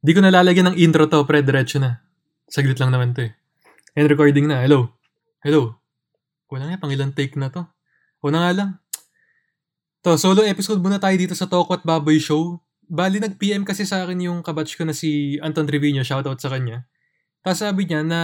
Di ko nalalagyan ng intro to, pre, diretso na. Saglit lang naman to eh. And recording na. Hello. Hello. Wala nga, pang ilang take na to. O na nga lang. To, solo episode muna tayo dito sa Toko at Baboy Show. Bali, nag-PM kasi sa akin yung kabatch ko na si Anton Trevino. Shoutout sa kanya. Tapos sabi niya na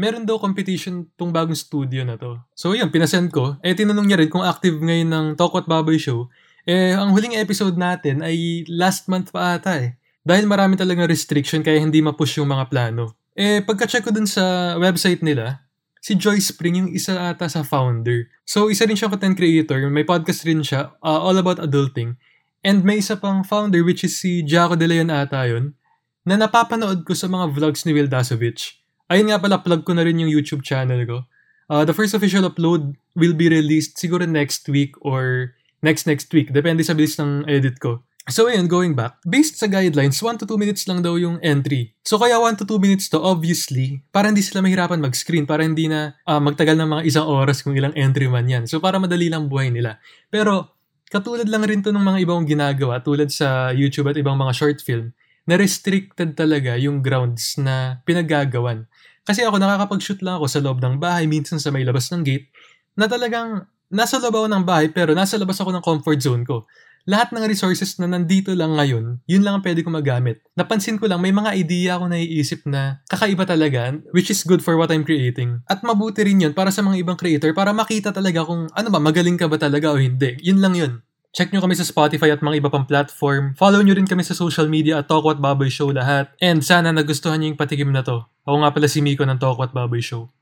meron daw competition tong bagong studio na to. So yun, pinasend ko. Eh, tinanong niya rin kung active ngayon ng Toko at Baboy Show. Eh, ang huling episode natin ay last month pa ata eh. Dahil marami talagang restriction kaya hindi ma-push yung mga plano. Eh, pagka-check ko dun sa website nila, si Joy Spring yung isa ata sa founder. So, isa rin siyang content creator. May podcast rin siya, uh, all about adulting. And may isa pang founder which is si Jaco De Leon ata yun, na napapanood ko sa mga vlogs ni Will Dasovich. Ayun nga pala, plug ko na rin yung YouTube channel ko. Uh, the first official upload will be released siguro next week or next next week. Depende sa bilis ng edit ko. So ayun, going back, based sa guidelines, 1 to 2 minutes lang daw yung entry. So kaya 1 to 2 minutes to, obviously, para hindi sila mahirapan mag-screen, para hindi na uh, magtagal ng mga isang oras kung ilang entry man yan. So para madali lang buhay nila. Pero katulad lang rin to ng mga ibang ginagawa, tulad sa YouTube at ibang mga short film, na restricted talaga yung grounds na pinagagawan. Kasi ako nakakapag-shoot lang ako sa loob ng bahay, minsan sa may labas ng gate, na talagang nasa loob ako ng bahay pero nasa labas ako ng comfort zone ko lahat ng resources na nandito lang ngayon, yun lang ang pwede ko magamit. Napansin ko lang, may mga idea ako naiisip na kakaiba talaga, which is good for what I'm creating. At mabuti rin yun para sa mga ibang creator, para makita talaga kung ano ba, magaling ka ba talaga o hindi. Yun lang yun. Check nyo kami sa Spotify at mga iba pang platform. Follow nyo rin kami sa social media at Toko at Baboy Show lahat. And sana nagustuhan nyo yung patikim na to. Ako nga pala si Miko ng Toko at Baboy Show.